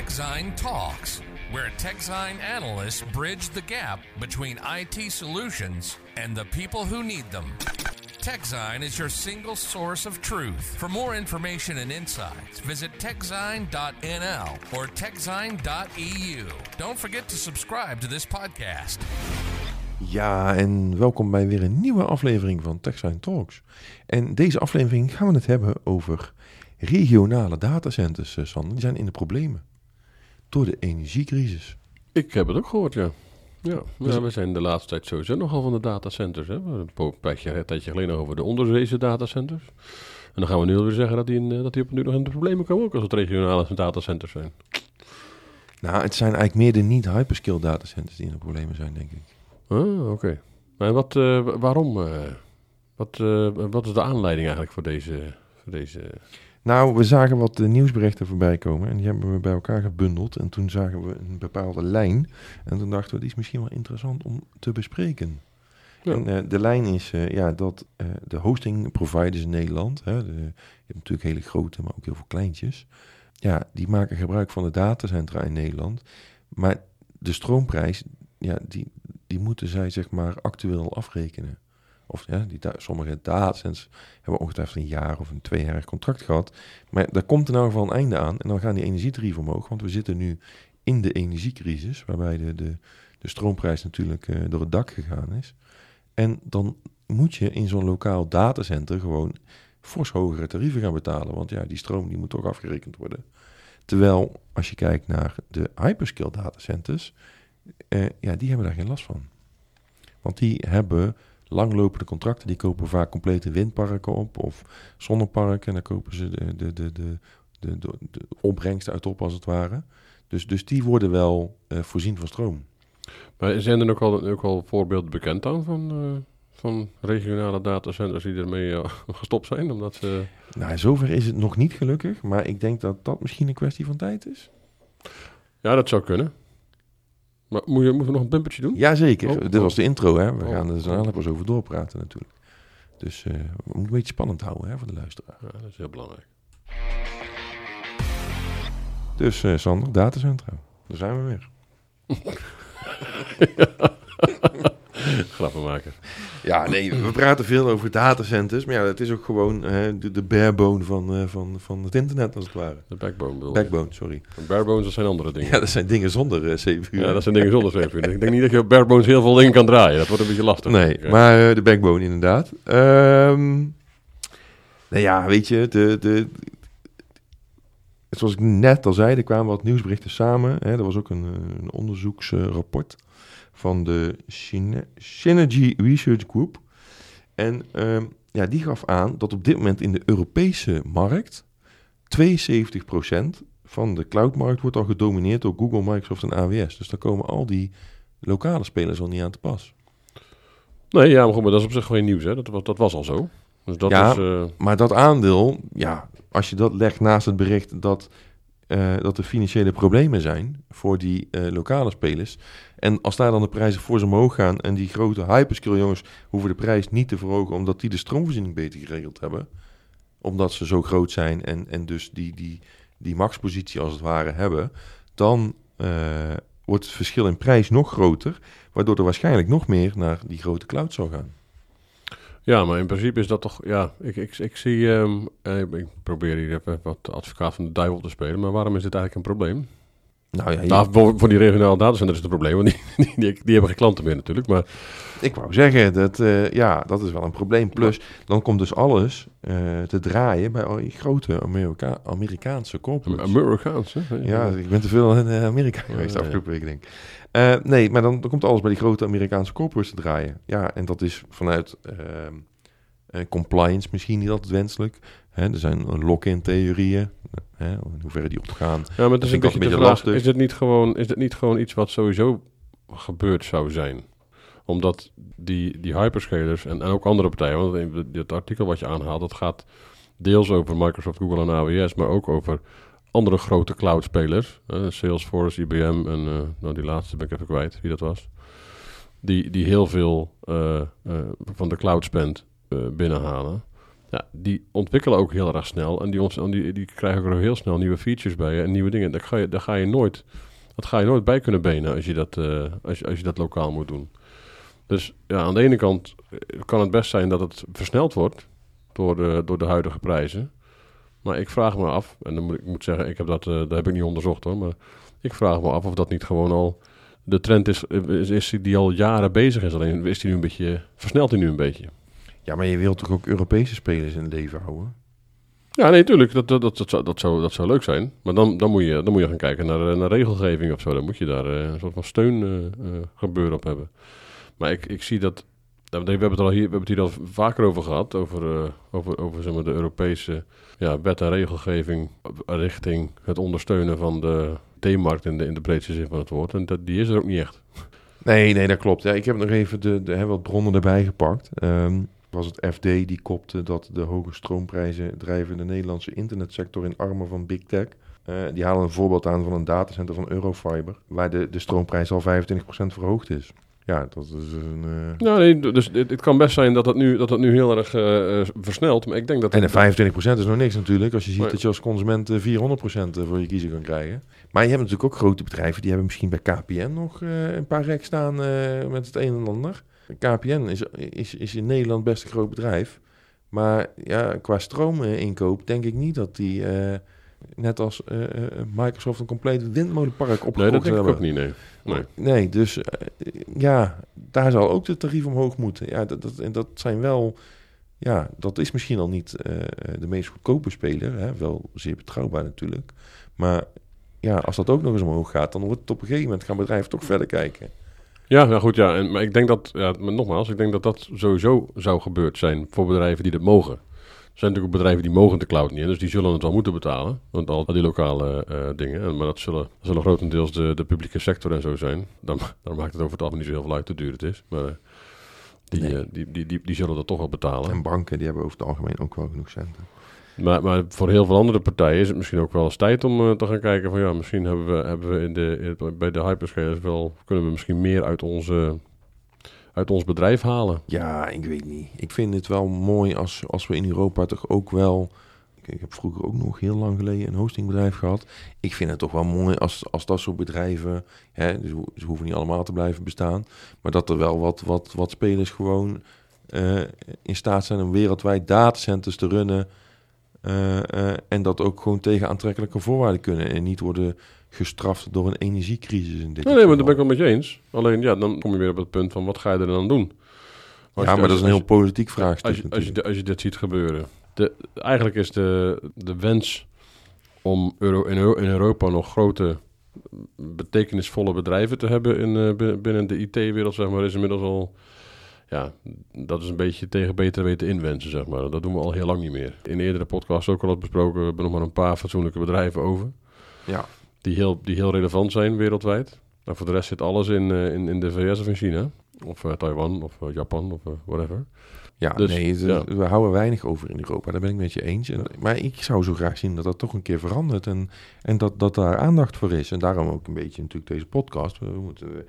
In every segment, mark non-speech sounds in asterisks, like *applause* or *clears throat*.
TechZine Talks, where TechZine analysts bridge the gap between IT solutions and the people who need them. TechZine is your single source of truth. For more information and insights, visit techzine.nl or techzine.eu. Don't forget to subscribe to this podcast. Ja, en welkom bij weer een nieuwe aflevering van TechSign Talks. En deze aflevering gaan we het hebben over regionale datacenters, eh, Sander. Die zijn in de problemen door de energiecrisis. Ik heb het ook gehoord, ja. Ja, Dus- ja we zijn de laatste tijd sowieso nogal van de datacenters. Hè. Een tijdje, een tijdje geleden over de onderzeese datacenters. En dan gaan we nu weer zeggen dat die, in, eh, dat die op nu nog in de problemen komen, ook als het regionale datacenters zijn. Nou, het zijn eigenlijk meer de niet-hyperscale datacenters die in de problemen zijn, denk ik. Ah, oké. Maar wat, eh, wa- waarom? eh, wat, wat is de aanleiding eigenlijk voor deze... Voor deze Nou, we zagen wat nieuwsberichten voorbij komen en die hebben we bij elkaar gebundeld. En toen zagen we een bepaalde lijn. En toen dachten we, die is misschien wel interessant om te bespreken. Ja. En eh, de lijn is eh, ja, dat eh, de hosting providers in Nederland, hè, de, je hebt natuurlijk hele grote, maar ook heel veel kleintjes. Ja, die maken gebruik van de datacentra in Nederland. Maar de stroomprijs, ja, die, die moeten zij zeg maar actueel afrekenen. Of ja, die sommige datacenters hebben ongetwijfeld een jaar of een tweejarig contract gehad. Maar daar komt in ieder geval een einde aan. En dan gaan die energietarieven omhoog. Want we zitten nu in de energiecrisis, waarbij de, de, de stroomprijs natuurlijk eh, door het dak gegaan is. En dan moet je in zo'n lokaal datacenter gewoon fors hogere tarieven gaan betalen. Want ja, die stroom die moet toch afgerekend worden. Terwijl als je kijkt naar de hyperscale datacenters, eh, ja, die hebben daar geen last van. Want die hebben langlopende contracten. Die kopen vaak complete windparken op of zonneparken. En daar kopen ze de, de, de, de, de, de, de opbrengst uit op, als het ware. Dus, dus die worden wel eh, voorzien van stroom. maar zijn er ook al, ook al voorbeelden bekend dan van, eh, van regionale datacenters die ermee eh, *laughs* gestopt zijn? Omdat ze... Nou, zover is het nog niet gelukkig. Maar ik denk dat dat misschien een kwestie van tijd is. Ja, dat zou kunnen. Maar moet je, moeten we nog een bumpertje doen? Jazeker. Oh, Dit oh. was de intro, hè. We Oh, gaan er zo pas over doorpraten natuurlijk. Dus eh, we moeten een beetje spannend houden hè, voor de luisteraar. Ja, dat is heel belangrijk. Dus eh, Sander, datacentra. Daar zijn we weer. *laughs* *laughs* Grappenmaker. Ja, nee, we praten veel over datacenters. Maar ja, het is ook gewoon de, de barebone van, eh, van, van het internet, als het ware. De backbone bedoel. Backbone, sorry. Barebones, dat zijn andere dingen. Ja, dat zijn dingen zonder eh, CPU. Ja, dat zijn dingen zonder zweefvuur. Ik denk niet dat je op barebones heel veel dingen kan draaien. Dat wordt een beetje lastig. Nee, maar eh, de backbone inderdaad. Ehm nou ja, weet je, de, de, zoals ik net al zei, er kwamen wat nieuwsberichten samen. Hè, er was ook een, eh, een onderzoeksrapport van de Syne- Synergy Research Group. En ehm, ja, die gaf aan dat op dit moment in de Europese markt 72% van de cloudmarkt wordt al gedomineerd door Google, Microsoft en AWS. Dus daar komen al die lokale spelers al niet aan te pas. Nee, ja, maar goed, maar dat is op zich geen nieuws. Hè. Dat, was, dat was al zo. Dus dat Ja. is... eh, Maar dat aandeel, ja, als je dat legt naast het bericht dat, eh, dat er financiële problemen zijn voor die eh, lokale spelers. En als daar dan de prijzen voor ze omhoog gaan en die grote hyperscale jongens hoeven de prijs niet te verhogen omdat die de stroomvoorziening beter geregeld hebben. Omdat ze zo groot zijn en, en dus die, die, die maxpositie als het ware hebben. Dan eh, wordt het verschil in prijs nog groter. Waardoor er waarschijnlijk nog meer naar die grote cloud zal gaan. Ja, maar in principe is dat toch... Ja, ik, ik, ik zie... eh, ik probeer hier even wat advocaat van de duivel te spelen. Maar waarom is dit eigenlijk een probleem? Nou ja, Nou, voor, die regionale datacenters is het een probleem. Want die, *laughs* die, die, die hebben geen klanten meer natuurlijk. Maar Ik wou zeggen, dat, eh, ja, dat is wel een probleem. Plus, dan komt dus alles eh, te draaien bij al die grote Amerika Amerikaanse corporates. Amerikaans, hè? ja, ik ben te veel in eh, Amerika geweest de ja. afgelopen week, denk ik. Nee, maar dan, dan komt alles bij die grote Amerikaanse corporates te draaien. Ja, en dat is vanuit ehm, eh, compliance misschien niet altijd wenselijk. Hè, er zijn lock-in theorieën, hè, in hoeverre die opgaan. Ja, maar het is een beetje altijd de een beetje vraag, lastig. is dit, niet gewoon, is dit niet gewoon iets wat sowieso gebeurd zou zijn? Omdat die, die hyperscalers en, en ook andere partijen, want in dit artikel wat je aanhaalt, dat gaat deels over Microsoft, Google en AWS, maar ook over andere grote cloud-spelers. eh, Salesforce, IBM en eh, nou, die laatste ben ik even kwijt wie dat was. Die, die heel veel eh, eh, van de cloud spend binnenhalen. Ja, die ontwikkelen ook heel erg snel. En die, die, die krijgen ook heel snel nieuwe features bij en nieuwe dingen. Daar ga je, ga je nooit, dat ga je nooit bij kunnen benen als je dat, eh, als je, als je dat lokaal moet doen. Dus ja, aan de ene kant eh, kan het best zijn dat het versneld wordt door de, door de huidige prijzen. Maar ik vraag me af, en dan moet ik moet zeggen, ik heb dat, eh, dat heb ik niet onderzocht hoor, maar ik vraag me af of dat niet gewoon al de trend is, is, is die al jaren bezig is. Alleen is die nu een beetje, versnelt hij nu een beetje. Ja, maar je wilt toch ook Europese spelers in het leven houden? Ja, nee, tuurlijk. Dat, dat, dat, dat, zou, dat, zou, dat zou leuk zijn. Maar dan, dan, moet, je, dan moet je gaan kijken naar, naar regelgeving of zo. Dan moet je daar eh, een soort van steun eh, eh, gebeuren op hebben. Maar ik, ik zie dat... We hebben, het al hier, we hebben het hier al vaker over gehad. Over, over, over zeg maar, de Europese ja, wet en regelgeving richting het ondersteunen van de D-markt in de, in de breedste zin van het woord. En dat, die is er ook niet echt. Nee, nee, dat klopt. Ja, ik heb nog even de, de, hè, wat bronnen erbij gepakt. Um, was het FD die kopte dat de hoge stroomprijzen drijven de Nederlandse internetsector in armen van big tech. Uh, die halen een voorbeeld aan van een datacenter van Eurofiber, waar de, de stroomprijs al 25% verhoogd is. Ja, dat is een... Uh... Ja, nee, dus het, het, kan best zijn dat dat nu, dat dat nu heel erg uh, versnelt, maar ik denk dat... En de 25% is nog niks natuurlijk, als je ziet dat je als consument 400% voor je kiezer kan krijgen. Maar je hebt natuurlijk ook grote bedrijven, die hebben misschien bij KPN nog een paar rek staan met het een en ander. KPN is, is, is in Nederland best een groot bedrijf. Maar ja, qua stroominkoop denk ik niet dat die, uh, net als uh, Microsoft, een compleet windmolenpark opgekocht Nee, dat denk ik ook niet, nee. Nee, nee dus uh, ja, daar zal ook de tarief omhoog moeten. Ja, dat, dat, dat zijn wel... Ja, dat is misschien al niet de meest goedkope speler. Hè? Wel zeer betrouwbaar natuurlijk. Maar ja, als dat ook nog eens omhoog gaat... dan wordt het op een gegeven moment gaan bedrijven toch verder kijken. Ja, nou goed, ja. En, maar ik denk dat, ja, maar nogmaals, ik denk dat dat sowieso zou gebeurd zijn voor bedrijven die dat mogen. Er zijn natuurlijk ook bedrijven die mogen de cloud niet, dus die zullen het wel moeten betalen. Want al die lokale uh, dingen, maar dat zullen, dat zullen grotendeels de, de publieke sector en zo zijn. Dan, dan maakt het over het algemeen niet zo heel veel uit hoe duur het is. Maar uh, die, nee. uh, die, die, die, die, zullen dat toch wel betalen. En banken, die hebben over het algemeen ook wel genoeg centen. Maar, maar voor heel veel andere partijen is het misschien ook wel eens tijd om uh, te gaan kijken van ja, misschien hebben we, hebben we in de, bij de hyperscalers wel, kunnen we misschien meer uit, onze, uit ons bedrijf halen. Ja, ik weet niet. Ik vind het wel mooi als, als we in Europa toch ook wel... Ik heb vroeger ook nog heel lang geleden een hostingbedrijf gehad. Ik vind het toch wel mooi als, als dat soort bedrijven... Hè, dus ze hoeven niet allemaal te blijven bestaan... maar dat er wel wat, wat, wat spelers gewoon uh, in staat zijn om wereldwijd datacenters te runnen... Uh, uh, en dat ook gewoon tegen aantrekkelijke voorwaarden kunnen. En niet worden gestraft door een energiecrisis. In dit nee, nee, maar dat ben ik wel met je eens. Alleen ja, dan kom je weer op het punt van wat ga je er dan doen? Als ja, je, maar dat is een heel politiek vraagstuk. Als je, als, je, als je dit ziet gebeuren. De, eigenlijk is de, de wens om Euro, in, in Europa nog grote betekenisvolle bedrijven te hebben in, uh, binnen de IT-wereld, zeg maar, is inmiddels al ja, dat is een beetje tegen beter weten inwensen, zeg maar. Dat doen we al heel lang niet meer. In eerdere podcasts ook al wat besproken, we hebben nog maar een paar fatsoenlijke bedrijven over. Ja. Die heel, die heel relevant zijn wereldwijd. Maar voor de rest zit alles in, uh, in, in de VS of in China. Of uh, Taiwan of uh, Japan of whatever. Ja, dus, nee, het, ja. we houden weinig over in Europa. Daar ben ik met je eens. En, maar ik zou zo graag zien dat dat toch een keer verandert. En, en dat, dat daar aandacht voor is. En daarom ook een beetje natuurlijk deze podcast. We moeten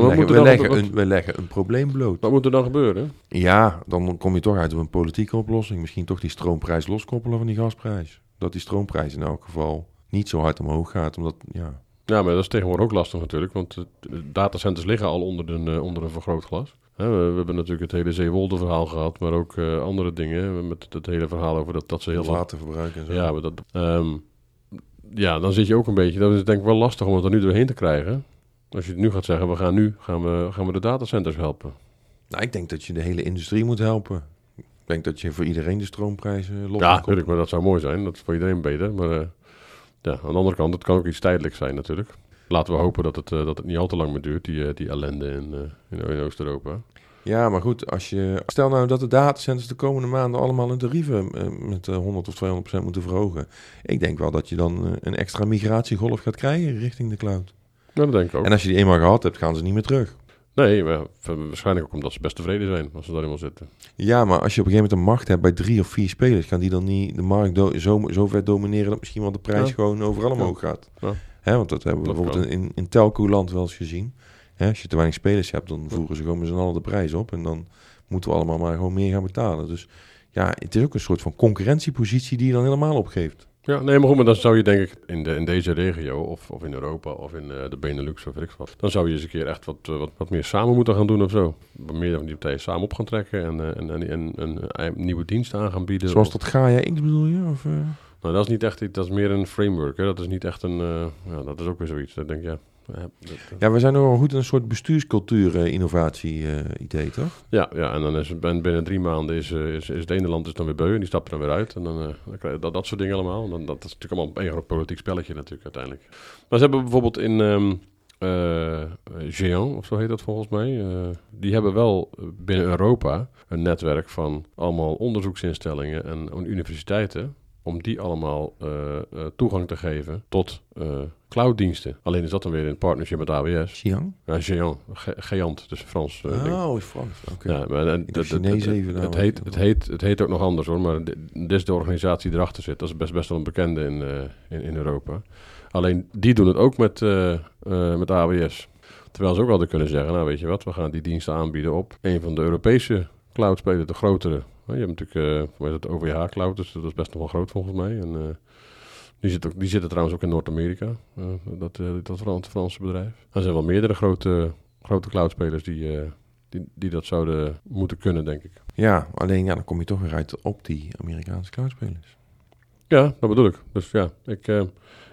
we, leggen, we, leggen wat, een, we leggen een probleem bloot. Wat moet er dan gebeuren? Ja, dan kom je toch uit op een politieke oplossing. Misschien toch die stroomprijs loskoppelen van die gasprijs. Dat die stroomprijs in elk geval niet zo hard omhoog gaat. Omdat, ja. ja, maar dat is tegenwoordig ook lastig natuurlijk. Want datacenters liggen al onder een, uh, onder een vergrootglas. We, we, hebben natuurlijk het hele Zeewolde verhaal gehad. Maar ook uh, andere dingen. Met het hele verhaal over dat, dat ze heel waterverbruik en zo. Ja, maar dat, um, ja, dan zit je ook een beetje... Dat is denk ik wel lastig om het er nu doorheen te krijgen. Als je nu gaat zeggen, we gaan nu gaan we, gaan we de datacenters helpen. Nou, ik denk dat je de hele industrie moet helpen. Ik denk dat je voor iedereen de stroomprijzen los Ja, natuurlijk, maar dat zou mooi zijn. Dat is voor iedereen beter. Maar uh, ja, aan de andere kant, het kan ook iets tijdelijks zijn natuurlijk. Laten we hopen dat het, uh, dat het niet al te lang meer duurt, die, uh, die ellende in, in, in Oost-Europa. Ja, maar goed, als je, stel nou dat de datacenters de komende maanden allemaal hun tarieven met 100 of 200 procent moeten verhogen. Ik denk wel dat je dan een extra migratiegolf gaat krijgen richting de cloud. Dat denk ik ook. En als je die eenmaal gehad hebt, gaan ze niet meer terug. Nee, waarschijnlijk ook omdat ze best tevreden zijn als ze daar eenmaal zitten. Ja, maar als je op een gegeven moment een macht hebt bij drie of vier spelers, gaan die dan niet de markt zo, zo ver domineren dat misschien wel de prijs ja. gewoon overal omhoog gaat. Ja. Hè, want dat hebben we dat bijvoorbeeld in, in telco-land wel eens gezien. Hè, als je te weinig spelers hebt, dan voeren ze gewoon met z'n allen de prijs op. En dan moeten we allemaal maar gewoon meer gaan betalen. Dus ja, het is ook een soort van concurrentiepositie die je dan helemaal opgeeft. Ja, nee, maar goed, maar dan zou je denk ik in, de, in deze regio, of, of in Europa, of in eh, de Benelux, of weet ik wat, dan zou je eens een keer echt wat, eh, wat, wat meer samen moeten gaan doen of zo. Wat meer van die partijen samen op gaan trekken en, eh, en, en, en, en, nieuwe diensten aan gaan bieden. Zoals dat Gaia X bedoel je? Of? Nou, dat is niet echt, iets- dat is meer een framework, hè. Dat is niet echt een, ja, dat is ook weer zoiets. Dat denk ik, ja. Ja, we zijn nog wel goed in een soort bestuurscultuur-innovatie-idee, toch? Ja, ja, en dan is het binnen drie maanden is, eh, is, is het ene land is dan weer beu en die stapt er dan weer uit. En dan, eh, dan krijg je dat, dat soort dingen allemaal. En dan, dat is natuurlijk allemaal een groot politiek spelletje natuurlijk uiteindelijk. Maar ze hebben bijvoorbeeld in eh, Géant, of zo heet dat volgens mij, eh, die hebben wel binnen Europa een netwerk van allemaal onderzoeksinstellingen en universiteiten om die allemaal eh, eh, toegang te geven tot eh, clouddiensten. Alleen is dat dan weer in partnership met AWS. Xiang? Ja, Géant, Ge- Géant, dus Frans. oh, Frans. Oké. Ja, Chinees even het, heet, het, heet, het heet ook nog anders hoor, maar di- dit is de organisatie die erachter zit. Dat is best, best wel een bekende in, in, in Europa. Alleen die doen het ook met, met AWS. Terwijl ze ook hadden kunnen zeggen, nou weet je wat, we gaan die diensten aanbieden op een van de Europese cloudspelers, de grotere. Je hebt natuurlijk, uh, het OVH Cloud, dus dat is best nog wel groot volgens mij. En, eh, die, zit ook, die zitten trouwens ook in Noord-Amerika, eh, dat, dat Frans, Franse bedrijf. Er zijn wel meerdere grote, grote cloudspelers die, die, die dat zouden moeten kunnen, denk ik. Ja, alleen ja, dan kom je toch weer uit op die Amerikaanse cloudspelers. Ja, dat bedoel ik. Dus ja, ik,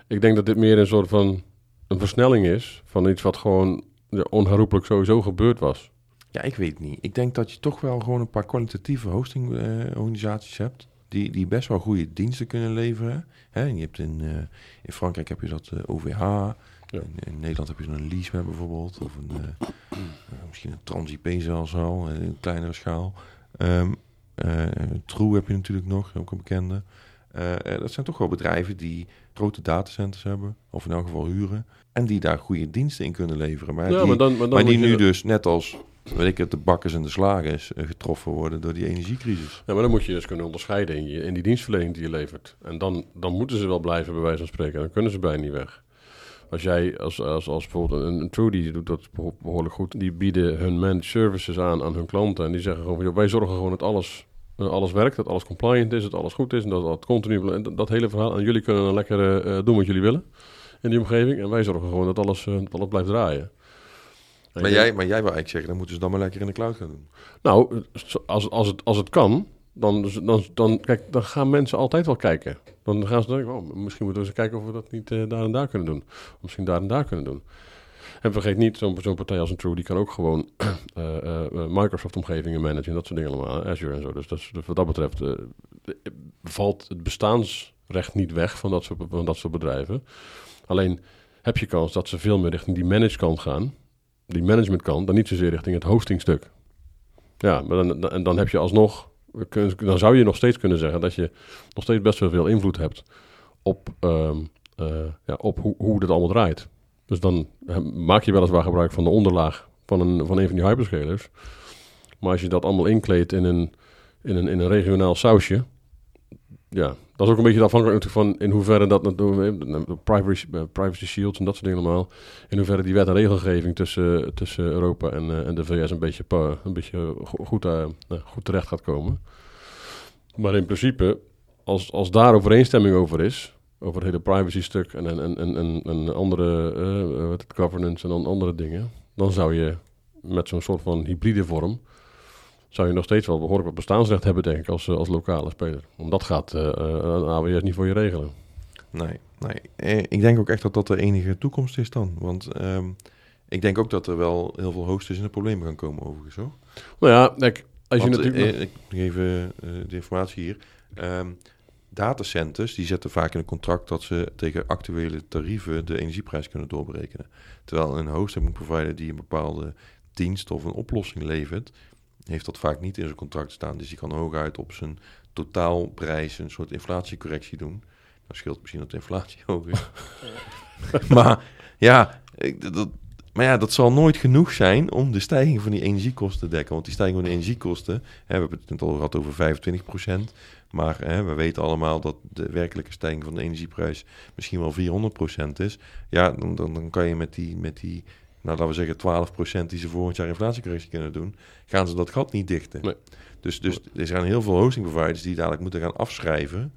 ik denk dat dit meer een soort van een versnelling is van iets wat gewoon ja, onherroepelijk sowieso gebeurd was. Ja, ik weet het niet. Ik denk dat je toch wel gewoon een paar kwalitatieve hostingorganisaties hebt. Die, die best wel goede diensten kunnen leveren. Hè, en je hebt in, eh, in Frankrijk heb je dat eh, OVH. In, in Nederland heb je zo'n Leaseweb bijvoorbeeld. Of een, eh, eh, misschien een TransIP zelfs al. eh, een kleinere schaal. Eh, True heb je natuurlijk nog, ook een bekende. Eh, eh, dat zijn toch wel bedrijven die grote datacenters hebben. Of in elk geval huren. En die daar goede diensten in kunnen leveren. Maar ja, die, maar dan, maar dan maar die nu dus, net als weet ik het, de bakkers en de slagers, eh, getroffen worden door die energiecrisis. Ja, maar dan moet je dus kunnen onderscheiden in, je, in die dienstverlening die je levert. En dan, dan moeten ze wel blijven, bij wijze van spreken. Dan kunnen ze bijna niet weg. Als jij, als, als, als bijvoorbeeld een, een doet dat beho- behoorlijk goed. Die bieden hun managed services aan aan hun klanten. En die zeggen gewoon, wij zorgen gewoon dat alles, eh, alles werkt. Dat alles compliant is, dat alles goed is. En dat dat continu, dat, dat hele verhaal. En jullie kunnen dan lekker eh, doen wat jullie willen in die omgeving. En wij zorgen gewoon dat alles, dat alles blijft draaien. Maar jij, maar jij wil eigenlijk zeggen, dan moeten ze dan maar lekker in de cloud gaan doen. nou, als, als, het, als het kan, dan, dan, dan, kijk, dan gaan mensen altijd wel kijken. Dan gaan ze denken, oh, misschien moeten we eens kijken of we dat niet eh, daar en daar kunnen doen. Of misschien daar en daar kunnen doen. En vergeet niet, zo'n zo'n partij als een True, die kan ook gewoon *clears throat* eh, eh, Microsoft-omgevingen managen en dat soort dingen allemaal. Azure en zo. Dus, dat, wat dat betreft valt het bestaansrecht niet weg van dat, soort, van dat soort bedrijven. Alleen heb je kans dat ze veel meer richting die managekant gaan, die managementkant, dan niet zozeer richting het hostingstuk. Ja, maar dan, dan, dan heb je alsnog, dan zou je nog steeds kunnen zeggen dat je nog steeds best wel veel invloed hebt op, ehm, eh, ja, op hoe, hoe dit allemaal draait. Dus dan maak je weliswaar gebruik van de onderlaag van een, van een van die hyperscalers. Maar als je dat allemaal inkleedt in een, in een, in een regionaal sausje, ja, dat is ook een beetje afhankelijk natuurlijk van in hoeverre dat privacy, eh, privacy shields en dat soort dingen allemaal. In hoeverre die wet en regelgeving tussen, tussen Europa en, eh, en de VS een beetje, een beetje go- goed, nou, goed terecht gaat komen. Maar in principe, als, als daar overeenstemming over is, over het hele privacy stuk en, en, en, en, en andere het, governance en andere dingen, dan zou je met zo'n soort van hybride vorm, zou je nog steeds wel behoorlijk wat bestaansrecht hebben, denk ik, als, eh, als lokale speler. Want dat gaat eh, een AWS niet voor je regelen. Nee, nee. Ik denk ook echt dat dat de enige toekomst is dan. Want ehm, ik denk ook dat er wel heel veel hosters in de problemen gaan komen overigens hoor. Nou ja, kijk, als je natuurlijk... eh, ik geef de informatie hier. Ehm, datacenters die zetten vaak in een contract dat ze tegen actuele tarieven de energieprijs kunnen doorberekenen. Terwijl een hosting provider die een bepaalde dienst of een oplossing levert, heeft dat vaak niet in zijn contract staan. Dus die kan hooguit op zijn totaalprijs een soort inflatiecorrectie doen. Dat scheelt misschien dat de inflatie *laughs* hoog is. maar ja, ik, dat, maar ja, dat zal nooit genoeg zijn om de stijging van die energiekosten te dekken. Want die stijging van de energiekosten, hè, we hebben het net al gehad over 25%. Maar hè, we weten allemaal dat de werkelijke stijging van de energieprijs misschien wel 400% is. Ja, dan, dan, dan kan je met die, met die nou laten we zeggen 12% die ze volgend jaar inflatiecorrectie kunnen doen, gaan ze dat gat niet dichten. Nee. Dus, dus er zijn heel veel hosting providers die dadelijk moeten gaan afschrijven.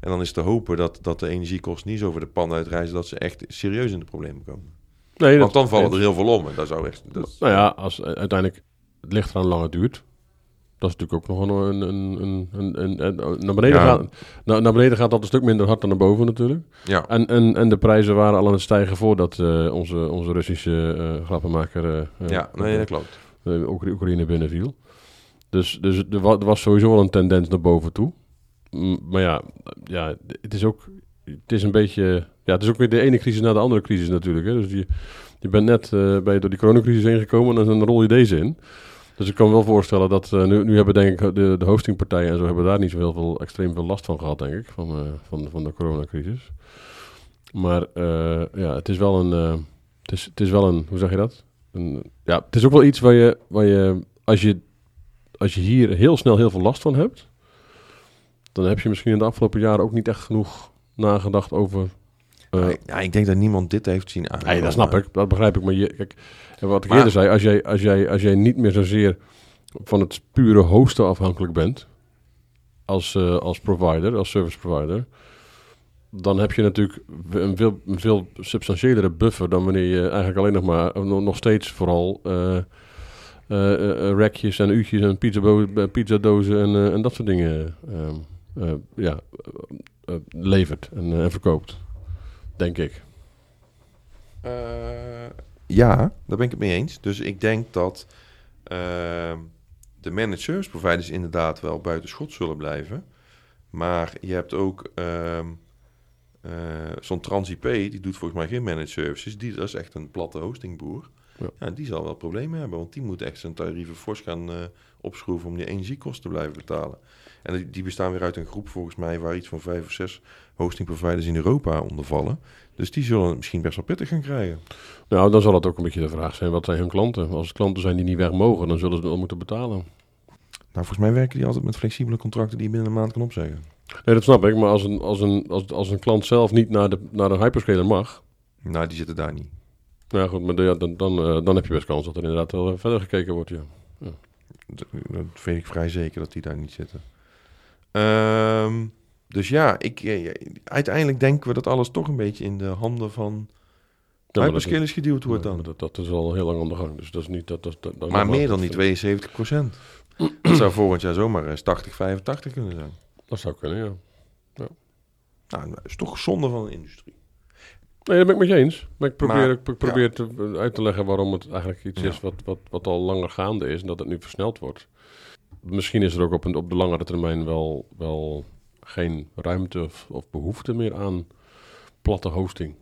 En dan is te hopen dat, dat de energiekosten niet zo over de pan uitreizen dat ze echt serieus in de problemen komen. Nee, Want dan vallen er heel veel om. En dat zou echt. Dat, Nou ja, als eh, uiteindelijk het ligt eraan lang het duurt. Dat is natuurlijk ook nog een... een, een, een, een, een- naar, beneden Ja. gaat, naar, naar beneden gaat dat een stuk minder hard dan naar boven natuurlijk. ja. En, en, en de prijzen waren al aan het stijgen voordat eh, onze, onze Russische eh grappenmaker eh, ja, nee, dat klopt. Oekra- Oekraïne binnenviel. Dus, dus er, wa- er was sowieso wel een tendens naar boven toe. M- maar ja, ja, het is ook... Het is een beetje... Ja, het is ook weer de ene crisis na de andere crisis natuurlijk. Hè. Dus je, je bent net bij door die coronacrisis heen gekomen en dan rol je deze in. Dus ik kan me wel voorstellen dat... eh, nu, nu hebben denk ik de, de hostingpartijen en zo... hebben daar niet zo heel veel, extreem veel last van gehad, denk ik. Van, eh, van, van de coronacrisis. Maar eh, ja, het is wel een... het, is, het is wel een... Hoe zeg je dat? Een, ja, het is ook wel iets waar je... Waar je als je als je hier heel snel heel veel last van hebt, dan heb je misschien in de afgelopen jaren ook niet echt genoeg nagedacht over. Eh, ja, ik denk dat niemand dit heeft zien aan. nee, dat snap ik, dat begrijp ik. Maar je, kijk, en wat ik Maar- eerder zei, als jij, als, jij, als jij niet meer zozeer van het pure hosten afhankelijk bent, als, eh, als provider, als service provider, dan heb je natuurlijk een veel, een veel substantiëlere buffer dan wanneer je eigenlijk alleen nog maar, eh, nog steeds vooral eh, rekjes en uurtjes en pizza pizzadozen en, eh, en dat soort dingen ja, levert en, en verkoopt. Denk ik. Eh, ja, daar ben ik het mee eens. Dus ik denk dat ehm, de managed service providers inderdaad wel buiten schot zullen blijven. Maar je hebt ook ehm, eh, zo'n TransIP, die doet volgens mij geen managed services. Die, dat is echt een platte hostingboer. Ja. Ja. die zal wel problemen hebben, want die moet echt zijn tarieven fors gaan eh, opschroeven om die energiekosten te blijven betalen. En die, die bestaan weer uit een groep volgens mij waar iets van vijf of zes hosting providers in Europa onder vallen. Dus die zullen het misschien best wel pittig gaan krijgen. Nou, dan zal het ook een beetje de vraag zijn, wat zijn hun klanten? Als het klanten zijn die niet weg mogen, dan zullen ze wel moeten betalen. Nou, volgens mij werken die altijd met flexibele contracten die je binnen een maand kan opzeggen. Nee, dat snap ik. Maar als een, als een, als, als een klant zelf niet naar de, naar de hyperscaler mag, Nou, die zitten daar niet. nou ja, goed, maar ja, dan, dan, eh, dan heb je best kans dat er inderdaad wel eh, verder gekeken wordt, ja. Dat, dat weet ik vrij zeker dat die daar niet zitten. Ehm, dus ja, ik, eh, uiteindelijk denken we dat alles toch een beetje in de handen van hyperscalers geduwd wordt dan. dat, dat is al heel lang aan de gang. Dus dat is niet... Dat, dat, dat, Maar meer dan die 72 procent. Dat zou volgend jaar zomaar eens 80, 85 kunnen zijn. Dat zou kunnen, ja. Nou, dat is toch zonde van de industrie. Nee, dat ben ik met je eens. Maar ik probeer, Maar, ik probeer te, uit te leggen waarom het eigenlijk iets Ja. is wat, wat, wat al langer gaande is en dat het nu versneld wordt. Misschien is er ook op, een, op de langere termijn wel, wel geen ruimte of, of behoefte meer aan platte hosting.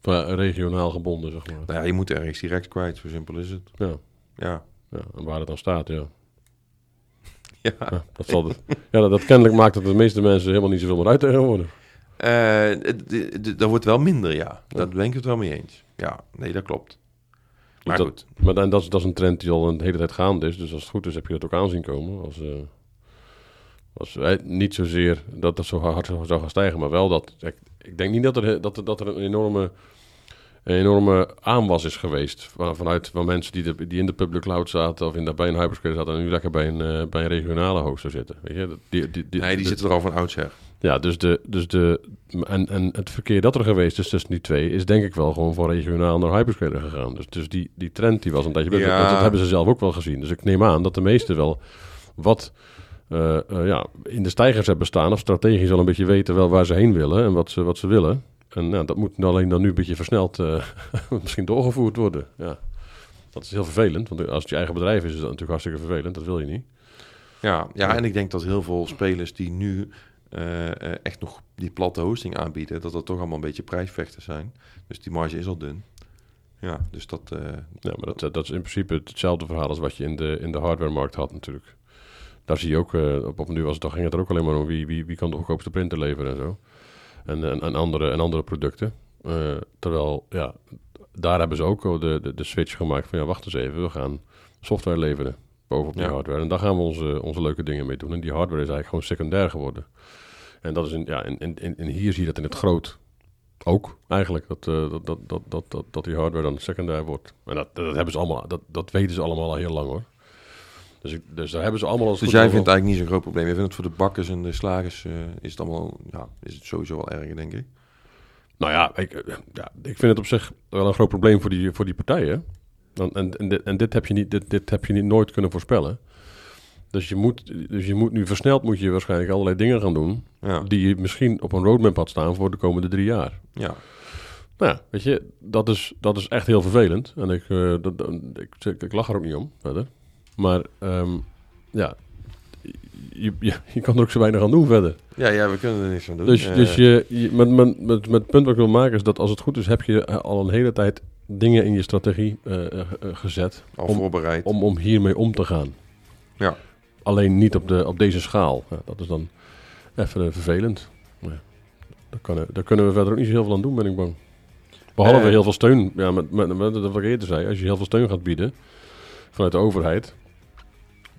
Eh, regionaal gebonden, zeg maar. Nou ja, je moet ergens direct kwijt, zo simpel is het. Ja, Ja. ja, en waar het dan staat, ja. *laughs* ja. ja dat, zal het, ja dat, dat kennelijk maakt dat de meeste mensen helemaal niet zoveel meer uit tegenwoordig. Eh, d- d- dat wordt wel minder, ja. Daar ben ik het wel mee eens. Ja, nee, dat klopt. Maar dat- goed. Maar dan, dat, is, dat is een trend die al een hele tijd gaande is. Dus als het goed is, heb je dat ook aanzien komen. Als, eh, als, eh, niet zozeer dat dat zo hard zou zou gaan stijgen, maar wel dat... Ik, ik denk niet dat er, dat er, dat er een enorme, een enorme aanwas is geweest van, vanuit van mensen die, de, die in de public cloud zaten of in de, bij een hyperscaler zaten en nu lekker bij een, eh, bij een regionale hoster zitten. Weet je? Die, die, die, Nee, die zitten er al van oudsher. ja, dus, de, dus de, en, en het verkeer dat er geweest is tussen die twee, is denk ik wel gewoon van regionaal naar hyperscaler gegaan. Dus, dus die, die trend die was een tijdje bezig. Ja. Dat, dat hebben ze zelf ook wel gezien. Dus ik neem aan dat de meesten wel wat eh, eh, ja, in de stijgers hebben staan, of strategisch al een beetje weten wel waar ze heen willen en wat ze, wat ze willen. En nou, dat moet alleen dan nu een beetje versneld eh, *laughs* misschien doorgevoerd worden. Ja. Dat is heel vervelend, want als het je eigen bedrijf is, is dat natuurlijk hartstikke vervelend. Dat wil je niet. Ja, ja, en ik denk dat heel veel spelers die nu eh, eh, echt nog die platte hosting aanbieden, dat dat toch allemaal een beetje prijsvechten zijn. Dus die marge is al dun. Ja, dus dat... Ja, maar dat, dat is in principe hetzelfde verhaal als wat je in de, in de hardwaremarkt had natuurlijk. Daar zie je ook, op, op nu was het, ging het er ook alleen maar om wie, wie, wie kan de goedkoopste printer leveren en zo. En, en, andere, en andere producten. Eh, terwijl, ja, daar hebben ze ook de, de, de switch gemaakt van, ja, wacht eens even, we gaan software leveren bovenop die Ja. hardware. En daar gaan we onze, onze leuke dingen mee doen. En die hardware is eigenlijk gewoon secundair geworden. En dat is in, ja, en, en, en, hier zie je dat in het groot Ook eigenlijk, dat, eh, dat, dat, dat, dat, dat, dat die hardware dan secundair wordt. En dat, dat, hebben ze allemaal, dat, dat weten ze allemaal al heel lang hoor. Dus, ik, dus daar hebben ze allemaal als Dus jij vindt het eigenlijk niet zo'n groot probleem. Je vindt het voor de bakkers en de slagers eh, is het allemaal, ja, is het sowieso wel erger, denk ik. Nou ja ik, eh, ja, ik vind het op zich wel een groot probleem voor die, voor die partijen. En, en, en, dit, en dit, heb je niet, dit, dit heb je niet nooit kunnen voorspellen. Dus je, moet, dus je moet nu versneld moet je waarschijnlijk allerlei dingen gaan doen... Ja, die je misschien op een roadmap had staan voor de komende drie jaar. ja. Nou ja, weet je, dat is, dat is echt heel vervelend. En ik, eh, dat, dat- ik, ik, ik lach er ook niet om verder. Maar ehm, ja, je, je, je kan er ook zo weinig aan doen verder. ja, ja, we kunnen er niks aan doen. Dus, Eh, dus je, je, met, met, met, met het punt wat ik wil maken is dat als het goed is, heb je al een hele tijd dingen in je strategie eh, eh, eh, gezet al om, voorbereid. om, om hiermee om te gaan. Ja. Alleen niet op, de, op deze schaal. Ja, dat is dan even eh, vervelend. Ja, daar, kan, daar kunnen we verder ook niet zo heel veel aan doen, ben ik bang. Behalve Eh. heel veel steun. Ja, met, met, met, wat ik eerder zei. Als je heel veel steun gaat bieden vanuit de overheid,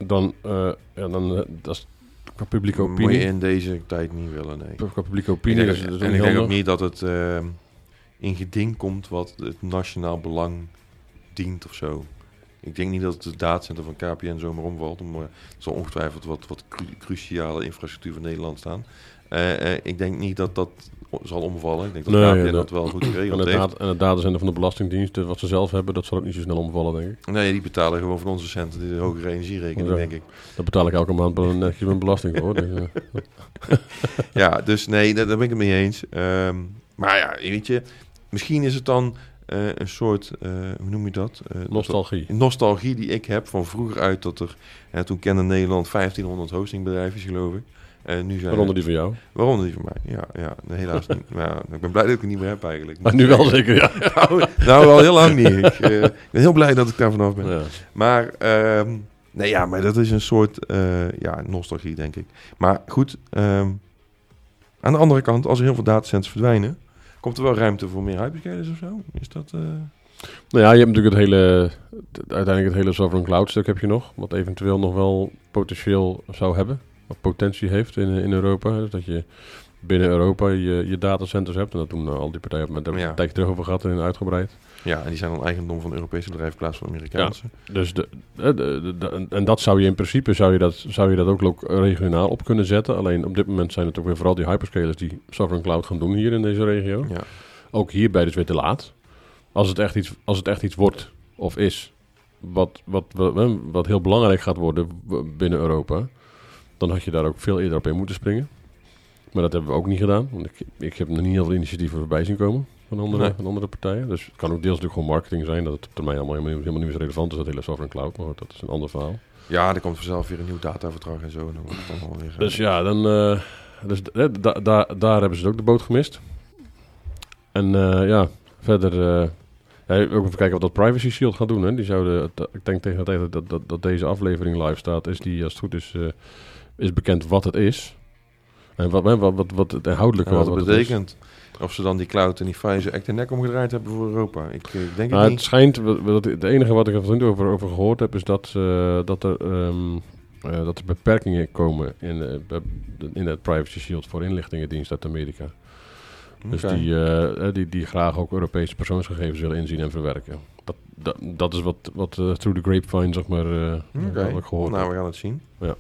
dan, eh ja, dan eh, dat is qua publieke Moet je opinie. in deze tijd niet willen, nee. Qua publieke Ik opinie denk- dus en ik denk ook niet dat het ehm, in geding komt wat het nationaal belang dient of zo. Ik denk niet dat het de van KPN zomaar omvalt. Maar er zal ongetwijfeld wat, wat cru- cruciale infrastructuur van Nederland staan. Eh, eh, ik denk niet dat dat zal omvallen. Ik denk dat Nee, KPN ja, dat wel goed En geregeld het, heeft. data, en datacenter van de Belastingdienst, eh, wat ze zelf hebben, dat zal ook niet zo snel omvallen, denk ik. Nee, die betalen gewoon van onze centen de hogere energierekening, Ja. denk ik. Daar betaal ik elke maand netjes mijn belasting voor. Dus, eh, *laughs* Ja, dus nee, daar, daar ben ik het mee eens. Ehm, maar ja, weet je, misschien is het dan eh, een soort, eh, hoe noem je dat? Eh, nostalgie. dat- nostalgie die ik heb van vroeger uit dat er, toen kende Nederland 1500 hostingbedrijven, geloof ik. En nu zijn Waaronder die van jou. waaronder die van mij. Ja, ja nee, helaas niet. Maar ja, ik ben blij dat ik het niet meer heb eigenlijk. Maar nu wel zeker, ja. *laughs* nou, nou, wel heel lang niet. Ik eh, ben heel blij dat ik daar vanaf ben. ja. Maar, ehm, nee, ja, maar dat is een soort eh, ja, nostalgie, denk ik. Maar goed, ehm, aan de andere kant, als er heel veel datacenters verdwijnen, komt er wel ruimte voor meer hyperscalers of zo? Is dat... eh, Nou ja, je hebt natuurlijk het hele, uiteindelijk het hele sovereign cloud stuk heb je nog, wat eventueel nog wel potentieel zou hebben, potentie heeft in, in Europa. Dus dat je binnen Europa je, je datacenters hebt. En dat doen eh, al die partijen, maar daar hebben we Ja. een tijdje terug over gehad en uitgebreid. ja, en die zijn dan eigendom van Europese bedrijven in plaats van Amerikaanse. Dus de, de, de- de- en dat zou je in principe zou je dat, zou je dat ook regionaal op kunnen zetten. Alleen op dit moment zijn het ook weer vooral die hyperscalers die sovereign cloud gaan doen hier in deze regio. Ja. Ook hierbij dus weer te laat. Als het echt iets, als het echt iets wordt of is, wat, wat, wat, wat heel belangrijk gaat worden binnen Europa, dan had je daar ook veel eerder op in moeten springen. Maar dat hebben we ook niet gedaan. Want ik, ik heb nog niet heel veel initiatieven voorbij zien komen van andere, Nee. van andere partijen. Dus het kan ook deels natuurlijk gewoon marketing zijn, dat het op termijn allemaal helemaal, niet- helemaal niet meer zo relevant is, dat hele sovereign cloud. Maar dat is een ander verhaal. ja, er komt vanzelf weer een nieuw dataverdrag en zo. En dan wordt het allemaal weer... eh, Dus ja, dan, eh, dus, eh, da- da- daar hebben ze ook de boot gemist. En eh, ja, verder... eh, ja, ook even kijken wat dat Privacy Shield gaat doen. Hè. Die zouden, ik denk tegen tijd dat, dat, dat deze aflevering live staat, is die als het goed is, eh, is bekend wat het is. En wat, wat, wat, wat, wat het inhoudelijke en wat het betekent. Of ze dan die cloud en die Pfizer echt de nek omgedraaid hebben voor Europa. Ik eh, denk het Nou, het niet. schijnt, wat- wat- het enige wat ik er van over, over gehoord heb, is dat, eh, dat, er, ehm, eh, dat er beperkingen komen in, in het Privacy Shield voor inlichtingendienst uit Amerika. Dus die, die, die graag ook Europese persoonsgegevens willen inzien en verwerken. Dat, dat, dat is wat, wat through the grapevine, zeg maar, eh wat ik gehoord Nou, we gaan het zien. Ja.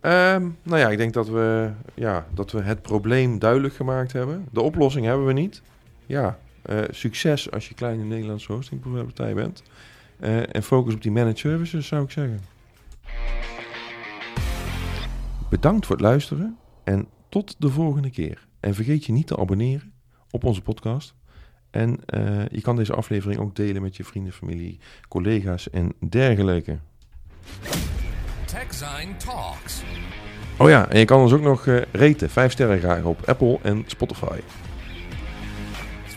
Ehm, nou ja, ik denk dat we, ja, dat we het probleem duidelijk gemaakt hebben. De oplossing hebben we niet. Ja, eh, succes als je kleine Nederlandse hostingpartij bent. Eh, en focus op die managed services, zou ik zeggen. Bedankt voor het luisteren en tot de volgende keer. En vergeet je niet te abonneren op onze podcast. En eh, je kan deze aflevering ook delen met je vrienden, familie, collega's en dergelijke. TechZine Talks. Oh ja, en je kan ons ook nog eh raten. Vijf sterren graag op Apple en Spotify.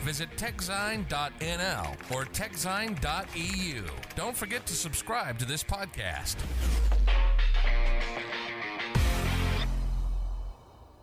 Visit techzine.nl or techzine.eu. Don't forget to subscribe to this podcast.